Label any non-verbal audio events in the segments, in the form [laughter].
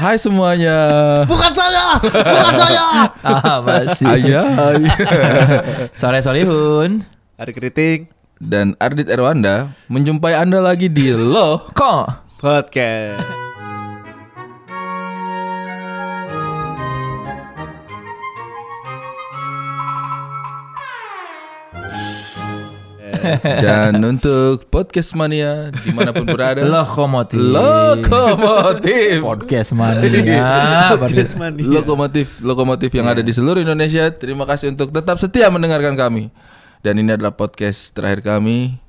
Hai semuanya. Bukan saya, bukan saya. Ah, masih. Ayah. [laughs] Soleh Solihun. Hari keriting Dan Ardit Erwanda menjumpai Anda lagi di Loh. Kok? podcast. [laughs] Dan untuk podcast mania di mana pun berada. [laughs] Lokomotif. Lokomotif. Podcast mania. [laughs] Podcast mania. Lokomotif, lokomotif yang ada di seluruh Indonesia. Terima kasih untuk tetap setia mendengarkan kami. Dan ini adalah podcast terakhir kami.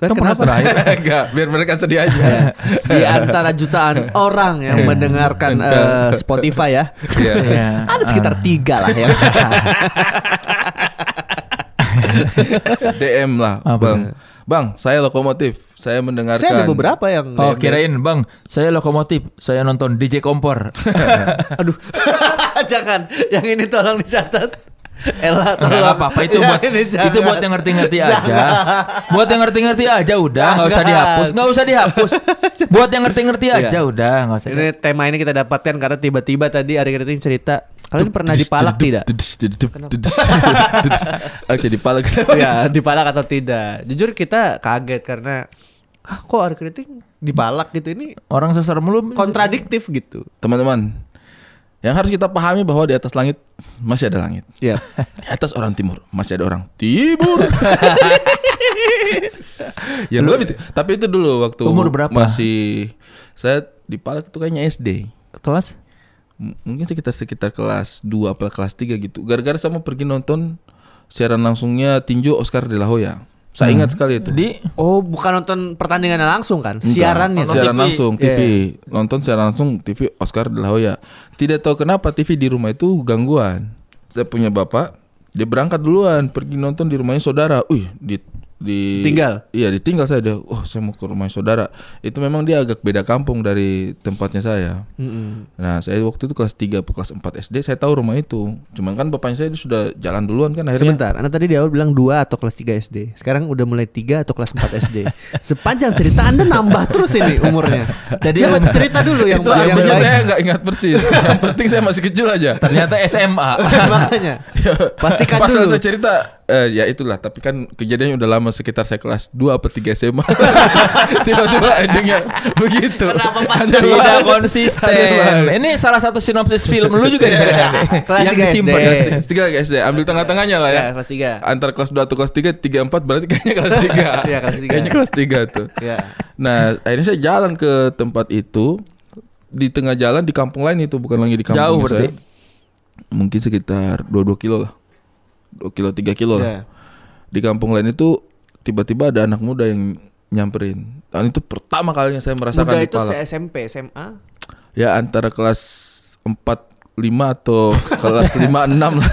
Kan Kenapa? terakhir. Enggak, biar mereka sedih aja. Di antara jutaan orang yang mendengarkan eh, Spotify ya, Iya. Iya. ada sekitar tiga lah ya. [laughs] DM lah, Apa? Bang. Bang, saya lokomotif. Saya mendengarkan. Saya ada beberapa yang. Oh yang- kirain bang, saya lokomotif, saya nonton DJ Kompor. [laughs] Aduh, [laughs] jangan. Yang ini tolong dicatat. Ella, Enggak tolong. apa-apa itu buat ini jangan. itu buat yang ngerti-ngerti aja. Jangan. Buat yang ngerti-ngerti aja udah, nggak usah dihapus, nggak usah dihapus. Buat yang ngerti-ngerti Iya. aja udah, nggak usah. Ini tema ini kita dapatkan karena tiba-tiba tadi Ari Keriting cerita Kalian pernah dipalak tidak? [laughs] Oke, dipalak. ya dipalak atau tidak Jujur kita kaget karena ah, Kok Keriting dipalak gitu Ini Orang seserem lu kontradiktif gitu Teman-teman, yang harus kita pahami bahwa di atas langit masih ada langit. Ya Di atas orang timur masih ada orang timur. [laughs] ya lebih, tapi itu dulu waktu Umur berapa? masih saya dipalak itu kayaknya SD. Kelas? Mungkin sekitar sekitar kelas 2 apa kelas 3 gitu. Gara-gara saya mau pergi nonton siaran langsungnya tinju Oscar de la Hoya. Saya ingat sekali itu. Di Oh bukan nonton pertandingannya langsung kan? Enggak, Siarannya Nonton siaran TV. langsung TV. Iya. Nonton siaran langsung TV Oscar de la Hoya. Tidak tahu kenapa TV di rumah itu gangguan. Saya punya bapak, dia berangkat duluan pergi nonton di rumahnya saudara. Wih, di di Tinggal? Iya, ditinggal saya dia. Oh, saya mau ke rumah saudara. Itu memang dia agak beda kampung dari tempatnya saya. Mm-mm. Nah, saya waktu itu kelas 3 atau kelas 4 SD, saya tahu rumah itu. Cuman kan bapaknya saya sudah jalan duluan kan akhirnya. Sebentar, Anda tadi di awal bilang 2 atau kelas 3 SD Sekarang udah mulai 3 atau kelas 4 SD [laughs] Sepanjang cerita Anda nambah terus ini umurnya Jadi Coba cerita dulu yang [laughs] itu yang artinya saya nggak ingat persis. [laughs] yang penting saya masih kecil aja. ternyata SMA. Makanya Pastikan Pas dulu. saya cerita eh, ya itulah tapi kan kejadiannya udah lama sekitar saya kelas 2 atau 3 SMA. [laughs] Tiba-tiba endingnya begitu. Kenapa panjang? Tidak konsisten. banget. Ini salah satu sinopsis film lu juga nih. Kelas yang disimpan. SD. Kelas ti- tiga kelas SD, ambil tengah-tengahnya lah ya. Ya, kelas 3 Antara kelas 2 atau kelas 3, 3 4 berarti kayaknya kelas [laughs] 3. Iya, kelas tiga. Kayaknya kelas 3 tuh. Ya. Nah, akhirnya saya jalan ke tempat itu di tengah jalan di kampung lain itu bukan lagi di kampung Jauh saya. berarti. Mungkin sekitar 2 2 kilo lah. 2 kilo 3 kilo lah. Ya. Di kampung lain itu tiba-tiba ada anak muda yang nyamperin. Dan itu pertama kalinya saya merasakan Muda di itu se- SMP, SMA Ya antara kelas 4 5 atau kelas 5 6 [laughs] lah.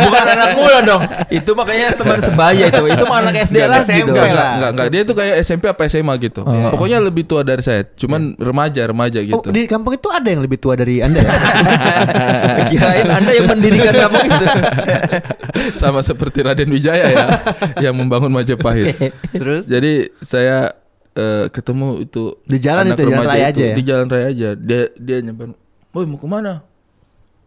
Bukan anak muda dong. Itu makanya teman sebaya itu. Itu mah anak SD lagi SMP dong. Enggak, lah. enggak, enggak, enggak. Dia itu kayak SMP apa SMA gitu. Oh. Pokoknya lebih tua dari saya. Cuman remaja, remaja Oh, gitu. di kampung itu ada yang lebih tua dari Anda ya? [laughs] Kirain Anda yang mendirikan kampung itu. [laughs] Sama seperti Raden Wijaya ya yang membangun Majapahit. Terus Jadi saya eh, ketemu itu Di jalan itu, jalan raya itu, aja ya? Di jalan raya aja. Dia dia nyamperin, "Woi, mau ke mana?"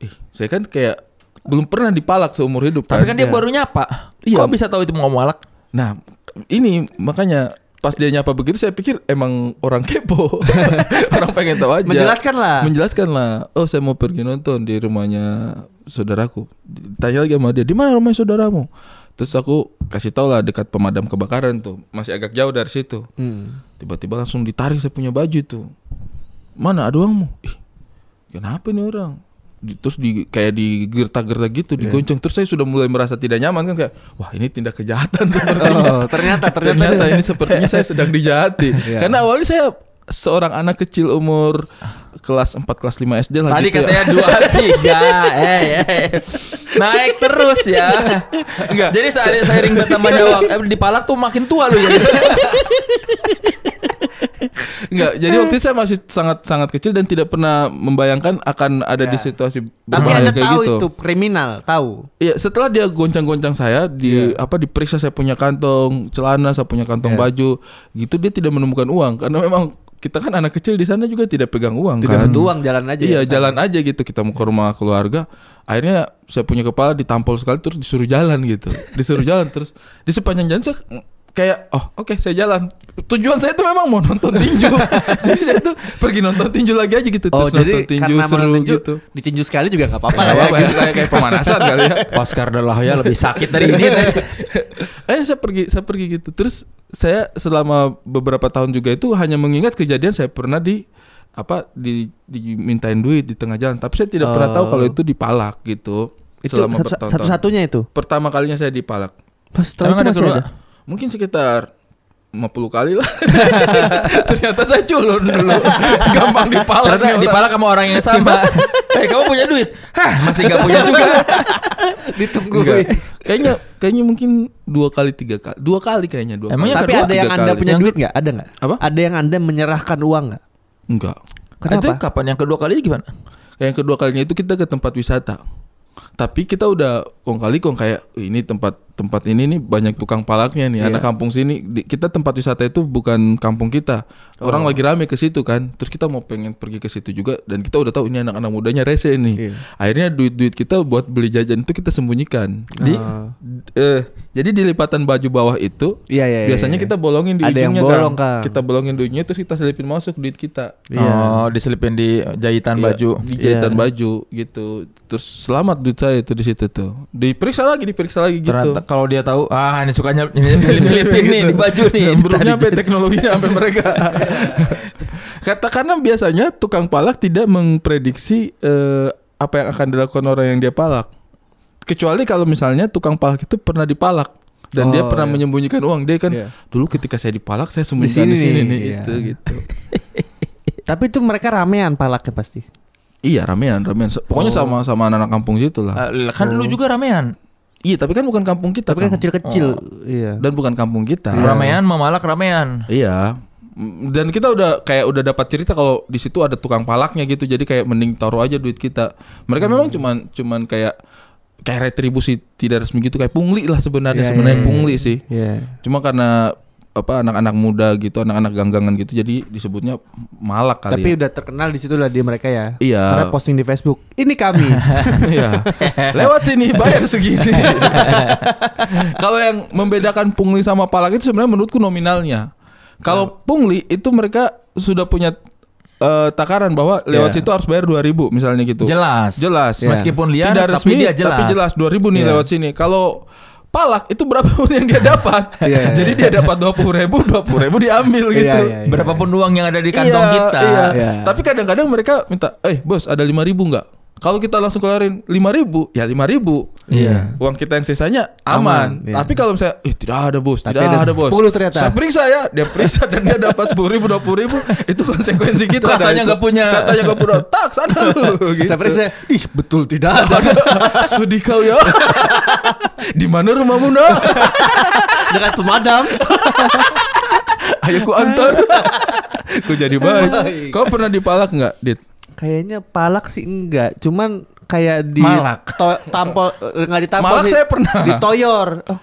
Ih, saya kan kayak belum pernah dipalak seumur hidup Tapi kan dia Ya. baru nyapa. Iya. Kok bisa tahu itu mau malak? Nah, ini makanya pas dia nyapa begitu saya pikir emang orang kepo. [laughs] orang pengen tahu aja. Menjelaskan lah. Menjelaskan lah. Oh, saya mau pergi nonton di rumahnya saudaraku. Tanya lagi sama dia, "Di mana rumahnya saudaramu?" Terus aku kasih tau lah dekat pemadam kebakaran tuh. Masih agak jauh dari situ. Hmm. Tiba-tiba langsung ditarik saya punya baju tuh. Mana ada uangmu? Ih, kenapa nih orang? Di- Terus di kayak digertak-gertak gitu, Iya. digonceng. Terus saya sudah mulai merasa tidak nyaman kan kayak, wah ini tindak kejahatan [laughs] sepertinya. Oh, ternyata ternyata, ternyata ini sepertinya saya sedang dijahati. [laughs] Iya. Karena awalnya saya seorang anak kecil umur kelas 4 kelas 5 SD lah Tadi gitu ya. katanya dua [laughs] tiga, eh, eh. naik terus ya. Enggak. Jadi seiring, seiring bertambahnya waktu eh, di palak tuh makin tua lu jadi. Enggak, [laughs] jadi waktu itu saya masih sangat sangat kecil dan tidak pernah membayangkan akan ada di Ya. situasi Tapi berbahaya Anda kayak tahu gitu. itu kriminal, tahu. Iya, setelah dia goncang-goncang saya di apa diperiksa saya punya kantong celana, saya punya kantong Iya. baju, gitu dia tidak menemukan uang karena memang kita kan anak kecil di sana juga tidak pegang uang Tidak kan. butuh uang, jalan aja Iya ya, sana. jalan aja gitu kita mau ke rumah keluarga. Akhirnya saya punya kepala ditampol sekali terus disuruh jalan gitu. Disuruh jalan terus di sepanjang jalan saya kayak oh oke saya jalan. Tujuan saya tuh memang mau nonton tinju. [laughs] jadi saya tuh pergi nonton tinju lagi aja gitu Oh terus jadi nonton tinju karena seru tinju, gitu. ditinju sekali juga nggak apa-apa Apa lah ya. apa gitu. kayak kayak pemanasan kali ya. [laughs] Oscar De La Hoya lebih sakit dari ini. [laughs] eh saya pergi saya pergi gitu terus saya selama beberapa tahun juga itu hanya mengingat kejadian saya pernah di apa di dimintain duit di tengah jalan tapi saya tidak pernah tahu Oh. kalau itu dipalak gitu Itu selama satu- bertahun-tahun satu-satunya itu. pertama kalinya saya dipalak Pas setelah Emang itu ada masih kedua? ada. Mungkin sekitar 50 kali lah [laughs] ternyata saya culun dulu [laughs] gampang dipalak Ternyata dipalak sama orang yang sama. [laughs] Eh kamu punya duit? Hah masih gak punya juga. Enggak. Ditungguin. kayaknya kayaknya mungkin dua kali tiga kali dua kali kayaknya dua Emangnya kali. Tapi kedua, ada yang anda kali. punya duit nggak? Ada nggak? Apa? Ada yang anda menyerahkan uang nggak? enggak Itu Kenapa? kapan yang kedua kali gimana? Yang kedua kalinya itu kita ke tempat wisata. Tapi kita udah kong kali kong kayak "Wih, ini tempat tempat ini nih banyak tukang palaknya nih Iya. anak kampung sini. Di- kita tempat wisata itu bukan kampung kita. Orang Oh. lagi rame ke situ kan. Terus kita mau pengen pergi ke situ juga dan kita udah tahu ini anak-anak mudanya rese nih. Iya. Akhirnya duit-duit kita buat beli jajan itu kita sembunyikan. Di Oh. eh jadi di lipatan baju bawah itu Iya iya. biasanya iya. kita bolongin di Ada yang ujungnya bolong, Kang. Kang. Kita bolongin di ujungnya terus kita selipin masuk duit kita. Oh diselipin di jahitan Iya, baju. di jahitan Iya. baju gitu terus selamat duit saya itu di situ tuh diperiksa lagi diperiksa lagi gitu Ternyata kalau dia tahu ah ini sukanya nyelip-nyelipin nih di baju nih. Buruknya sampai teknologinya sampai [laughs] mereka kata karena biasanya tukang palak tidak memprediksi eh, apa yang akan dilakukan orang yang dia palak kecuali kalau misalnya tukang palak itu pernah dipalak dan dia Oh, pernah iya. menyembunyikan uang dia kan Iya. dulu ketika saya dipalak saya sembunyikan sini di sini nih, nih iya. itu gitu [laughs] Tapi itu mereka ramean palaknya pasti. iya ramean ramean pokoknya Oh. sama sama anak kampung situ lah Ah, kan lu juga ramean. Iya, tapi kan bukan kampung kita. Tapi kan kecil-kecil. Oh. Iya. dan bukan kampung kita. Ramean memalak ramean. Iya. Dan kita udah kayak udah dapat cerita kalau di situ ada tukang palaknya gitu. Jadi kayak mending taruh aja duit kita. Mereka memang cuman cuman kayak kayak retribusi tidak resmi gitu kayak pungli lah sebenarnya Iya, sebenarnya iya. pungli sih. Iya. Cuma karena apa anak-anak muda gitu, anak-anak ganggangan gitu jadi disebutnya malak kali. Tapi ya. udah terkenal di situ lah di mereka ya. Iya. Karena posting di Facebook. Ini kami. [laughs] Iya. Lewat sini bayar segini. [laughs] Kalau yang membedakan pungli sama palak itu sebenarnya menurutku nominalnya. Kalau pungli itu mereka sudah punya eh, takaran bahwa lewat Iya. situ harus bayar 2000 misalnya gitu. Jelas. Jelas. Iya. Meskipun liar Tidak tapi resmi dia jelas. tapi jelas 2000 nih Iya. lewat sini. Kalau palak itu berapa pun [laughs] yang dia dapat. [laughs] Iya. Jadi dia dapat 20 ribu, 20 ribu diambil Iya, gitu. iya, iya. Berapapun uang yang ada di kantong Iya, kita. iya. Iya. Tapi kadang-kadang mereka minta, eh bos ada 5000 ribu nggak? Kalau kita langsung keluarin 5000 ribu, ya 5000 ribu. Iya. Uang kita yang sisanya aman. Aman, iya. Tapi kalau misalnya, eh tidak ada bos, Tapi tidak ada ada, bos. 10 ternyata. Saya periksa ya, dia periksa dan dia dapat 10 ribu, 20 ribu. Itu konsekuensi kita. Katanya nggak punya. Katanya nggak punya. Tak sana lu. [laughs] Gitu. Saya periksa, ih betul tidak ada. [laughs] Sudi kau ya. [laughs] Di mana rumahmu nak? Dengan pemadam. Ayo ku antar. ku jadi baik. Kau pernah dipalak nggak, Dit? Kayaknya palak sih enggak, cuman kayak di Malak. to- tampol eh, nggak ditampol Malak sih, saya pernah. Ditoyor. Oh.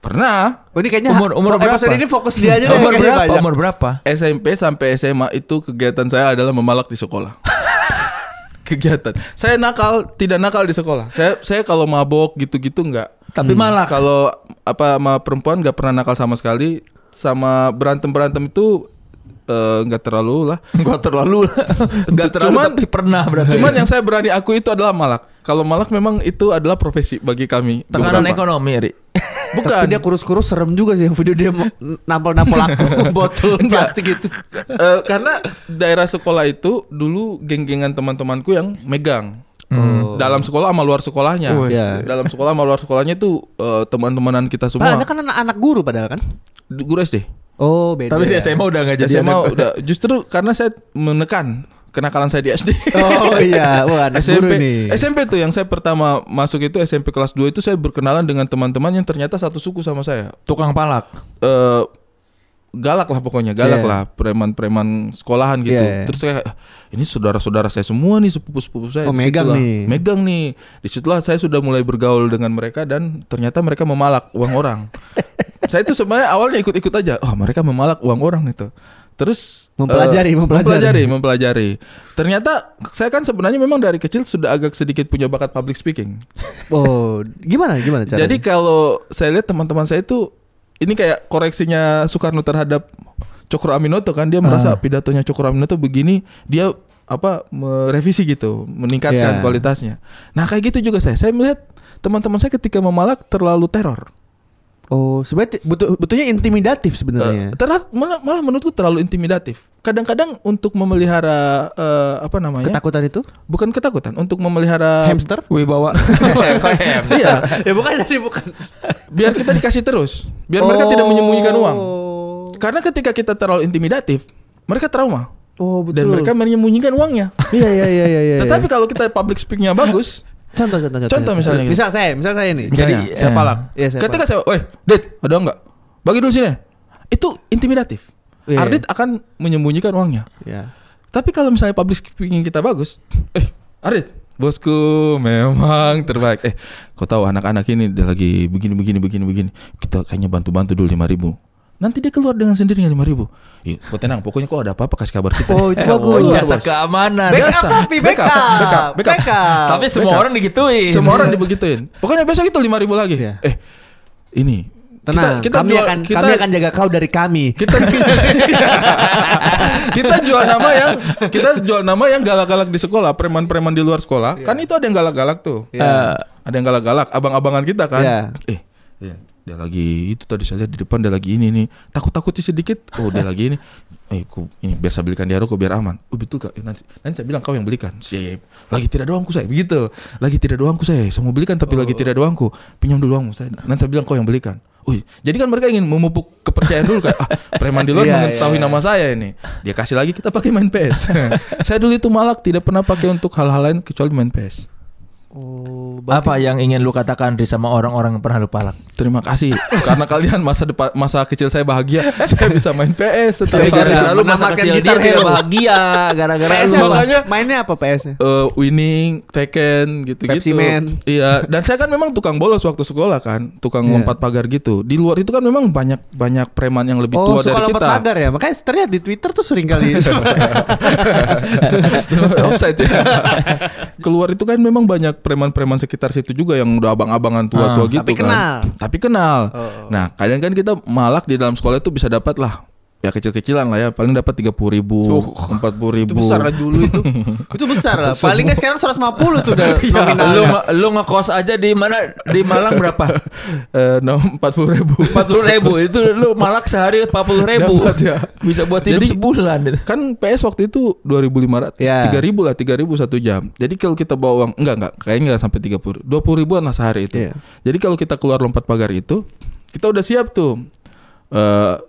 Pernah. oh, ini kayaknya Umur- umur episode berapa? ini fokus dia aja deh, Umur berapa? banyak. Umur berapa? SMP sampai SMA itu kegiatan saya adalah memalak di sekolah. [laughs] kegiatan. Saya nakal, tidak nakal di sekolah. Saya saya kalau mabok gitu-gitu enggak. Tapi malak. Kalau apa sama perempuan nggak pernah nakal sama sekali. Sama berantem-berantem itu eh, nggak terlalu lah. [laughs] Enggak terlalu. [laughs] Enggak terlalu Cuman- tapi pernah berarti. Cuman yang saya berani aku itu adalah malak. Kalau malak memang itu adalah profesi bagi kami. tekanan Beberapa. ekonomi, Ri. [laughs] Bukan. Tapi dia kurus-kurus serem juga sih yang video dia nampol-nampol aku botol plastik itu. Eh, karena daerah sekolah itu dulu geng-gengan teman-temanku yang megang. Oh. Dalam sekolah sama luar sekolahnya. Wes. Iya. Dalam sekolah sama luar sekolahnya tuh eh, teman-temanan kita semua. Anda kan anak, anak guru padahal kan? Guru SD. Oh, beda. Tapi di SMA udah enggak jadi SMA anak. udah justru karena saya menekan kenakalan saya di SD. Oh iya, wah anak SMP guru nih. SMP tuh yang saya pertama masuk itu SMP kelas 2 itu saya berkenalan dengan teman-teman yang ternyata satu suku sama saya. Tukang palak. eh galak lah pokoknya, galak Iya. lah preman-preman sekolahan gitu. Iya, iya. Terus saya "Ah, ini saudara-saudara saya semua nih sepupu-sepupu saya. Oh, megang nih. Megang nih. Di situlah saya sudah mulai bergaul dengan mereka dan ternyata mereka memalak uang orang. [laughs] saya itu sebenarnya awalnya ikut-ikut aja. Oh mereka memalak uang orang itu. Terus Mempelajari, eh, mempelajari. mempelajari, mempelajari. Ternyata saya kan sebenarnya memang dari kecil sudah agak sedikit punya bakat public speaking. Oh, gimana gimana caranya? Jadi kalau saya lihat teman-teman saya itu ini kayak koreksinya Soekarno terhadap Cokro Aminoto kan dia merasa pidatonya Cokro Aminoto begini dia apa merevisi gitu, meningkatkan Ya. kualitasnya. Nah, kayak gitu juga saya. Saya melihat teman-teman saya ketika memalak terlalu teror. Oh, sebenarnya butuh butuhnya intimidatif sebenarnya. Eh, terlalu malah, malah menurutku terlalu intimidatif. Kadang-kadang untuk memelihara eh, apa namanya? Ketakutan itu? Bukan ketakutan, untuk memelihara Hamster? Wibawa. [laughs] Iya, ya bukan tadi bukan. biar kita dikasih terus, biar mereka tidak menyembunyikan uang. Oh. Karena ketika kita terlalu intimidatif, mereka trauma Oh, betul. dan mereka menyembunyikan uangnya. Iya iya iya iya iya. Tetapi kalau kita public speakingnya bagus, contoh contoh contoh. Contoh misalnya gitu. Misal saya, misal saya nih. misalnya Jadi, saya eh, palak. iya, saya ketika saya, "Weh, Dit, ada enggak? Bagi dulu sini." Itu intimidatif. Iya. Ardit akan menyembunyikan uangnya. Ya. Tapi kalau misalnya public speaking kita bagus, eh, Ardit, bosku memang terbaik. Eh, kau tahu anak-anak ini dia lagi begini begini begini begini. Kita kayaknya bantu-bantu dulu 5000 ribu. Nanti dia keluar dengan sendirinya 5000 ribu. Iya, kau tenang. Pokoknya kau ada apa-apa kasih kabar kita. Oh, itu Oh, bagus. jasa keamanan. Backup Biasa. tapi backup. Backup, backup. Tapi semua Backup. orang digituin. Semua orang dibegituin. Pokoknya besok itu 5000 ribu lagi. Iya. Eh, ini. Tenang, kami jual- akan kita, kami akan jaga kau dari kami. kita [laughs] kita jual nama yang kita jual nama yang galak-galak di sekolah, preman-preman di luar sekolah. Kan itu ada yang galak-galak tuh. Iya. Eh, ada yang galak-galak, abang-abangan kita kan. Iya. Eh, iya, dia lagi itu tadi saya lihat di depan dia lagi ini nih. Takut-takut sih sedikit. Oh, dia lagi ini. [laughs] Eh, ku, ini biar saya belikan dia rokok biar aman. Oh, betul Kak. Eh, nanti, nanti saya bilang kau yang belikan. Sip. Lagi tidak ada uangku saya. Begitu. Lagi tidak ada uangku saya. Saya mau belikan tapi lagi tidak ada uangku. Pinjam dulu uangmu saya. Nanti saya bilang kau yang belikan. Oh, jadi kan mereka ingin memupuk kepercayaan dulu kan. Ah, preman di luar [laughs] Iya, mengetahui iya. nama saya ini. Dia kasih lagi kita pakai main PS. [laughs] saya dulu itu malak tidak pernah pakai untuk hal-hal lain kecuali main PS. Oh, Apa yang ingin lu katakan Ri sama orang-orang yang pernah lu palak? Terima kasih [laughs] karena kalian masa depan masa kecil saya bahagia. [laughs] saya bisa main PS Saya setiap. Gara-gara lu masa kecil dia gitar tidak hero. bahagia gara-gara PS lu. Makanya- mainnya apa PS-nya? Eh, winning, Tekken gitu-gitu. Pepsi Man. Iya, dan saya kan memang tukang bolos waktu sekolah kan, tukang Iya. lompat pagar gitu. Di luar itu kan memang banyak banyak preman yang lebih Oh, tua dari lompat kita. pagar ya. Makanya terlihat di Twitter tuh sering kali. Offside [laughs] ya. Keluar itu kan memang banyak preman-preman sekitar situ juga yang udah abang-abangan tua-tua Ah, gitu tapi kan. kenal. Tapi kenal. Oh. Nah, kadang kan kita malak di dalam sekolah itu bisa dapat lah ya kecil-kecilan lah ya paling dapat tiga puluh ribu empat puluh ribu dulu itu. itu besar lah. [laughs] Paling nggak sekarang 150 tuh udah [laughs] nominalnya. lu lu ngekos aja di mana di Malang berapa? [laughs] eh empat puluh ribu Empat puluh ribu itu lu malak sehari empat puluh ribu. Dapat ya. Bisa buat hidup Jadi- sebulan. kan PS waktu itu 2500 Ya. 3000 lah 3000 satu jam jadi kalau kita bawa uang enggak enggak kayaknya enggak sampai 30 20 ribuan lah sehari itu Iya. jadi kalau kita keluar lompat pagar itu kita udah siap tuh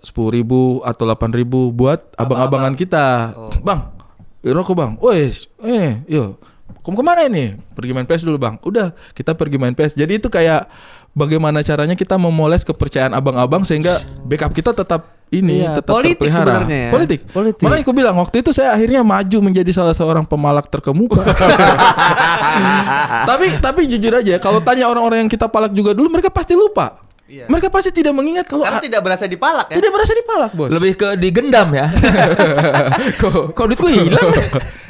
sepuluh ribu atau delapan ribu buat abang-abangan kita. Bang eh, rokok bang. Wes ini yuk. Kamu ke mana ini? Pergi main PS dulu bang. Udah kita pergi main PS jadi itu kayak bagaimana caranya kita memoles kepercayaan abang-abang sehingga backup kita tetap ini Iya, tetap politik terpelihara. sebenarnya ya. politik. Politik. makanya aku bilang waktu itu saya akhirnya maju menjadi salah seorang pemalak terkemuka. [laughs] Tapi tapi jujur aja kalau tanya orang-orang yang kita palak juga dulu mereka pasti lupa Iya. mereka pasti tidak mengingat kalau Karena tidak berasa dipalak ya. tidak berasa dipalak bos Lebih ke digendam ya. [laughs] Kok- Kok duitku hilang?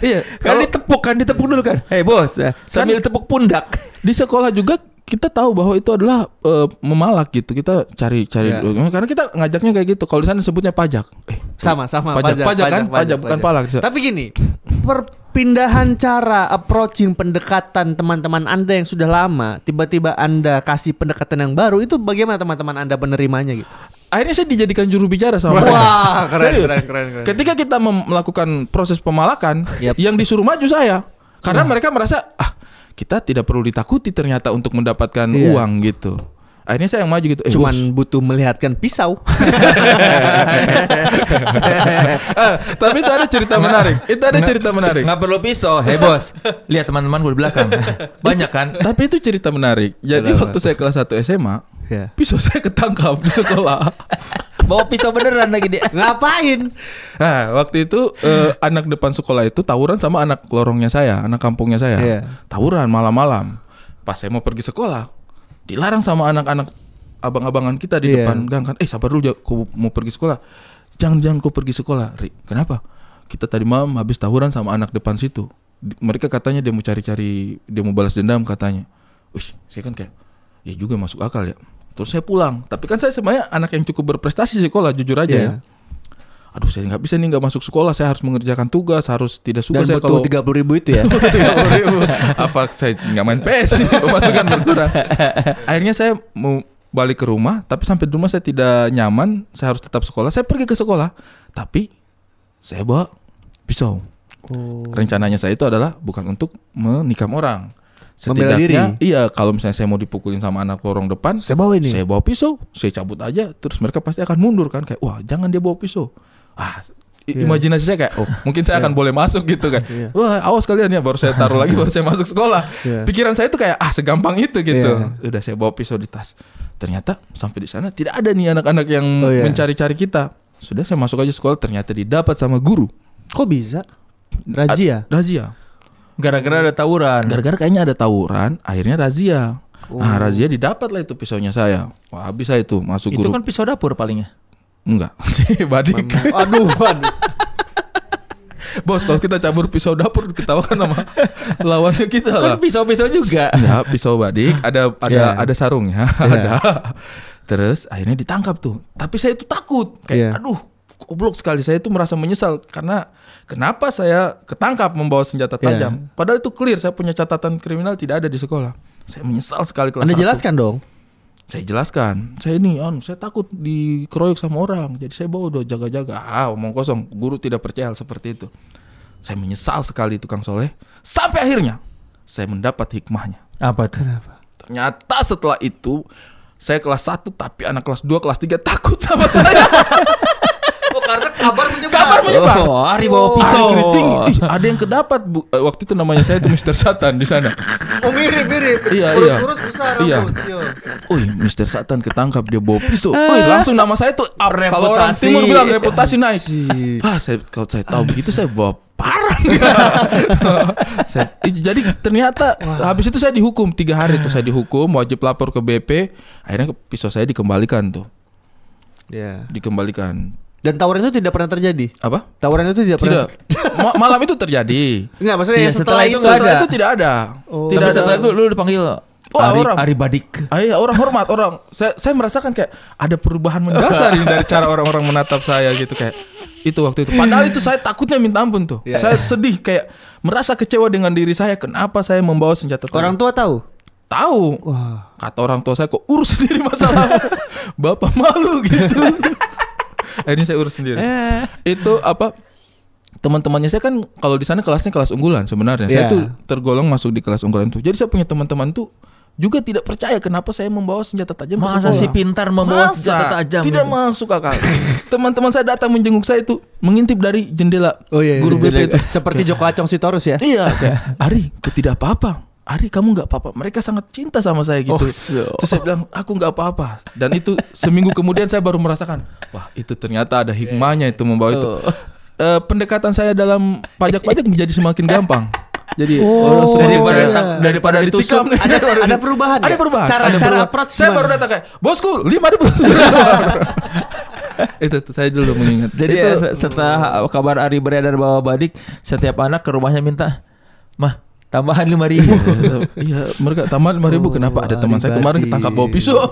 iya Kan ditepuk kan ditepuk dulu kan. Hei bos, ya, sambil tepuk pundak. [laughs] di sekolah juga kita tahu bahwa itu adalah eh, memalak gitu kita cari cari Iya. karena kita ngajaknya kayak gitu kalau di sana sebutnya pajak eh, Sama sama Pajak, pajak kan? Pajak, bukan palak. Tapi gini, perpindahan cara approaching pendekatan teman-teman Anda yang sudah lama, tiba-tiba Anda kasih pendekatan yang baru, itu bagaimana teman-teman Anda menerimanya gitu? akhirnya saya dijadikan juru bicara sama mereka. Wah, keren, Serius. keren, keren, keren. Ketika kita melakukan proses pemalakan, Yap. yang disuruh maju saya. Karena mereka merasa ah kita tidak perlu ditakuti ternyata untuk mendapatkan Iya. uang gitu. Akhirnya saya yang maju gitu. Eh, Cuman bos. butuh melihatkan pisau. [laughs] Eh, tapi itu ada cerita menarik. Itu ada cerita menarik. Nggak perlu pisau. Hei bos, lihat teman-teman gue di belakang. [laughs] Banyak kan? Tapi itu cerita menarik. Jadi waktu saya kelas 1 SMA, ya. pisau saya ketangkap di sekolah. [laughs] Bawa pisau beneran lagi dia. Ngapain? Nah, waktu itu eh, anak depan sekolah itu tawuran sama anak lorongnya saya, anak kampungnya saya. Iya. Tawuran malam-malam. Pas saya mau pergi sekolah, dilarang sama anak-anak abang-abangan kita di Iya. depan gang kan. Eh, sabar dulu, aku mau pergi sekolah. jangan jangan kau pergi sekolah, Ri. Kenapa? Kita tadi malam habis tawuran sama anak depan situ. Mereka katanya dia mau cari-cari, dia mau balas dendam katanya. Wih, saya kan kayak, ya juga masuk akal ya. Terus saya pulang. Tapi kan saya sebenarnya anak yang cukup berprestasi di sekolah, jujur aja Iya. ya. Aduh, saya nggak bisa nih nggak masuk sekolah. Saya harus mengerjakan tugas, harus tidak suka Dan saya kalau tiga puluh ribu itu ya. [laughs] 30.000. apa saya nggak main PS pemasukan [laughs] berkurang akhirnya saya mau balik ke rumah tapi sampai di rumah saya tidak nyaman saya harus tetap sekolah saya pergi ke sekolah tapi saya bawa pisau Oh. rencananya saya itu adalah bukan untuk menikam orang setidaknya diri. iya kalau misalnya saya mau dipukulin sama anak lorong depan Saya bawa ini. saya bawa pisau saya cabut aja terus mereka pasti akan mundur kan kayak wah jangan dia bawa pisau ah Iya. imajinasi saya kayak oh mungkin saya akan boleh masuk gitu kan Iya. wah awas kalian ya baru saya taruh lagi baru saya masuk sekolah Iya. pikiran saya itu kayak ah segampang itu gitu Iya. udah saya bawa pisau di tas ternyata sampai di sana tidak ada nih anak-anak yang Oh, iya. mencari-cari kita sudah saya masuk aja sekolah ternyata didapat sama guru Kok bisa? Razia. razia Gara-gara ada tawuran. gara-gara kayaknya ada tawuran akhirnya razia Oh. ah razia didapat lah itu pisaunya saya wah habis saya itu masuk Itu guru kan pisau dapur palingnya. Enggak sih [laughs] badik Aduh, aduh. [laughs] bos kalau kita cabur pisau dapur ketawakan sama [laughs] lawannya kita lah Kan pisau-pisau juga. ya pisau badik ada ada Iya. ada sarungnya ada terus akhirnya ditangkap tuh tapi saya itu takut kayak Iya. aduh goblok sekali saya itu merasa menyesal karena kenapa saya ketangkap membawa senjata Iya. tajam padahal itu clear saya punya catatan kriminal tidak ada di sekolah saya menyesal sekali kelas Anda satu. jelaskan dong. Saya jelaskan saya ini anu saya takut dikeroyok sama orang jadi saya bawa udah jaga-jaga ah omong kosong guru tidak percaya hal seperti itu saya menyesal sekali tukang soleh sampai akhirnya saya mendapat hikmahnya Apa tuh? Kenapa? ternyata setelah itu saya kelas 1 tapi anak kelas 2 kelas 3 takut sama saya [laughs] karena kabar menyebar. kabar menyebar Oh, Ari bawa Ari pisau. keriting. Ih, ada yang kedapat bu. Eh, waktu itu namanya saya itu Mr. Satan di sana Oh, mirip, mirip. Iya, iya. Kurus besar Iya. rambut. Iya. Mr. Satan ketangkap dia bawa pisau. Wih, langsung nama saya tuh up. Kalau orang Reputasi. timur bilang reputasi naik. Ah, saya kalau saya tahu begitu saya bawa parah. [laughs] Saya- jadi ternyata habis itu saya dihukum tiga hari itu saya dihukum wajib lapor ke BP. Akhirnya pisau saya dikembalikan tuh, Iya. dikembalikan. Dan tawuran itu tidak pernah terjadi. Apa? Tawuran itu tidak pernah. Tidak. Ma- malam itu terjadi. Enggak, maksudnya Iya, yang setelah setelah, itu Setelah ada. itu tidak ada. Oh. Tidak Tapi ada. setelah itu lu dipanggil Oh, Ari, orang. Ari Badik. Ah, iya, orang hormat orang. Saya saya merasakan kayak ada perubahan mendasar ini dari cara orang-orang menatap saya gitu kayak itu waktu itu. Padahal itu saya takutnya minta ampun tuh. Iya, saya sedih kayak merasa kecewa dengan diri saya. Kenapa saya membawa senjata tajam? Orang tua tahu. tahu. Wah. Kata orang tua saya kok urus sendiri masalah. Bapak malu gitu. [laughs] Akhirnya saya urus sendiri. Itu apa? Teman-temannya saya kan kalau di sana kelasnya kelas unggulan sebenarnya. Saya Iya. tuh tergolong masuk di kelas unggulan tuh. Jadi saya punya teman-teman tuh juga tidak percaya kenapa saya membawa senjata tajam ke Masa sekolah. si pintar membawa Masa? senjata tajam? Tidak gitu? masuk akal. [laughs] Teman-teman saya datang menjenguk saya itu mengintip dari jendela Oh iya. guru iya. BP itu. Seperti Joko Acong Sitorus ya. Iya, kayak Ari, kau tidak apa-apa. Ari, kamu nggak apa-apa. Mereka sangat cinta sama saya gitu. Oh, so. Terus saya bilang, aku nggak apa-apa. Dan itu seminggu kemudian saya baru merasakan, wah itu ternyata ada hikmahnya itu membawa itu. Oh. Eh, pendekatan saya dalam pajak-pajak menjadi semakin gampang. Jadi Oh, semakin daripada tak- daripada ditikam. ditusuk. Ada ada perubahan. ada ya? perubahan. Cara ada cara perubahan. approach Saya baru datang kayak, bosku lima ribu. [laughs] itu saya dulu mengingat. Jadi itu, eh, se- setelah kabar Ari beredar bahwa Badik, setiap anak ke rumahnya minta, mah tambahan lima [laughs] ribu. Iya, mereka tambah lima ribu. Oh, Kenapa ada teman saya Ari kemarin ketangkap bawa pisau? [laughs]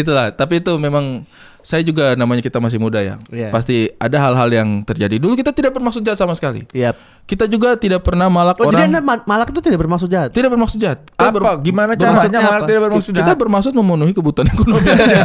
Itulah. Tapi itu memang saya juga namanya kita masih muda ya. Iya. Pasti ada hal-hal yang terjadi. Dulu kita tidak bermaksud jahat sama sekali. Iya. Kita juga tidak pernah malak Oh, jadi orang. Anda ma- malak itu tidak bermaksud jahat. Tidak bermaksud jahat. Kita ber- Apa? Gimana bermaksudnya caranya malah apa? tidak bermaksud kita jahat? bermaksud memenuhi kebutuhan ekonomi aja.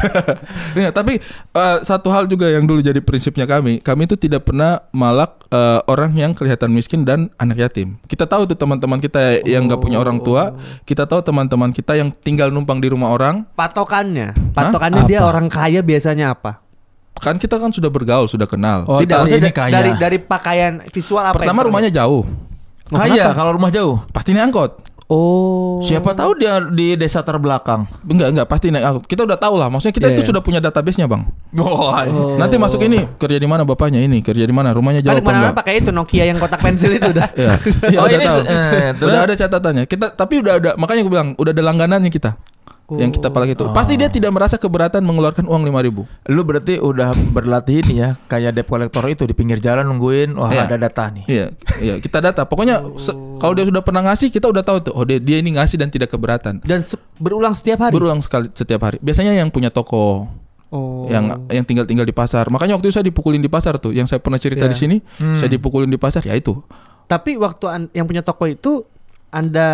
[laughs] ya, tapi eh, satu hal juga yang dulu jadi prinsipnya kami, kami itu tidak pernah malak eh, orang yang kelihatan miskin dan anak yatim. Kita tahu tuh teman-teman kita yang nggak punya orang tua, kita tahu teman-teman kita yang tinggal numpang di rumah orang. Patokannya, patokannya dia Apa? orang kaya biasanya apa? Kan kita kan sudah bergaul, sudah kenal. Oh, tidak, maksudnya ini kaya. dari dari pakaian visual apa? Pertama yang rumahnya jauh, Kaya kalau rumah jauh. pasti naik angkot. Oh. Siapa tahu dia di desa terbelakang. Enggak, enggak, pasti naik angkot. Kita udah tahu lah, maksudnya kita Iya, itu iya. sudah punya database-nya, Bang. Oh, Oh. Nanti masuk ini kerja di mana bapaknya ini, kerja di mana, rumahnya jauh Kan apa enggak? pakai itu Nokia yang kotak pensil itu udah. Iya. Iya, Oh, udah ini tahu. eh, udah ada catatannya. Kita tapi udah ada makanya gue bilang udah ada langganannya kita. Yang kita palak itu. Pasti dia tidak merasa keberatan mengeluarkan uang 5000 Lu berarti udah berlatih ini ya, kayak debt collector itu di pinggir jalan nungguin, wah Iya. ada data nih. Iya, iya kita data. Pokoknya se- kalau dia sudah pernah ngasih, kita udah tahu tuh. Oh dia, dia ini ngasih dan tidak keberatan. Dan se- berulang setiap hari. Berulang sekali setiap hari. Biasanya yang punya toko, oh. yang yang tinggal-tinggal di pasar. Makanya waktu itu saya dipukulin di pasar tuh. Yang saya pernah cerita Iya. di sini, Hmm. saya dipukulin di pasar. Ya itu Tapi waktu an- yang punya toko itu Anda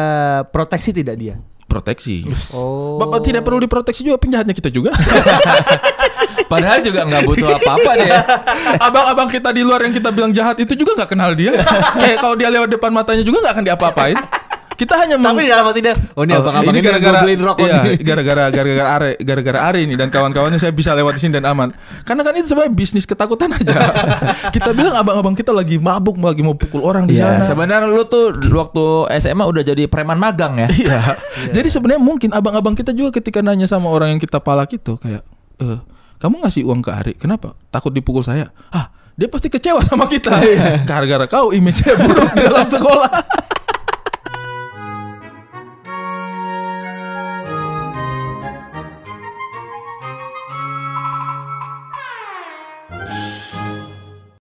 proteksi tidak dia? Proteksi. Oh. Bapak tidak perlu diproteksi juga penjahatnya kita juga. [laughs] Padahal juga nggak butuh apa-apa deh. ya. Abang-abang kita di luar yang kita bilang jahat itu juga nggak kenal dia. [laughs] Kayak kalau dia lewat depan matanya juga nggak akan diapa-apain. Kita hanya meng- Tapi di dalam hati dia, oh ini Oh, abang-abang ini ini gara-gara rokok iya, nih. gara-gara gara-gara Are gara-gara Are ini dan kawan-kawannya saya bisa lewat di sini dan aman. Karena kan itu sebenarnya bisnis ketakutan aja. [laughs] kita bilang abang-abang kita lagi mabuk lagi mau pukul orang di Iya, sana. sebenarnya lu tuh waktu SMA udah jadi preman magang ya. [laughs] Iya. Jadi sebenarnya mungkin abang-abang kita juga ketika nanya sama orang yang kita palak itu kayak, eh, kamu ngasih uang ke Ari, kenapa? Takut dipukul saya? Ah, dia pasti kecewa sama kita. Gara-gara kau image buruk di dalam sekolah. [laughs]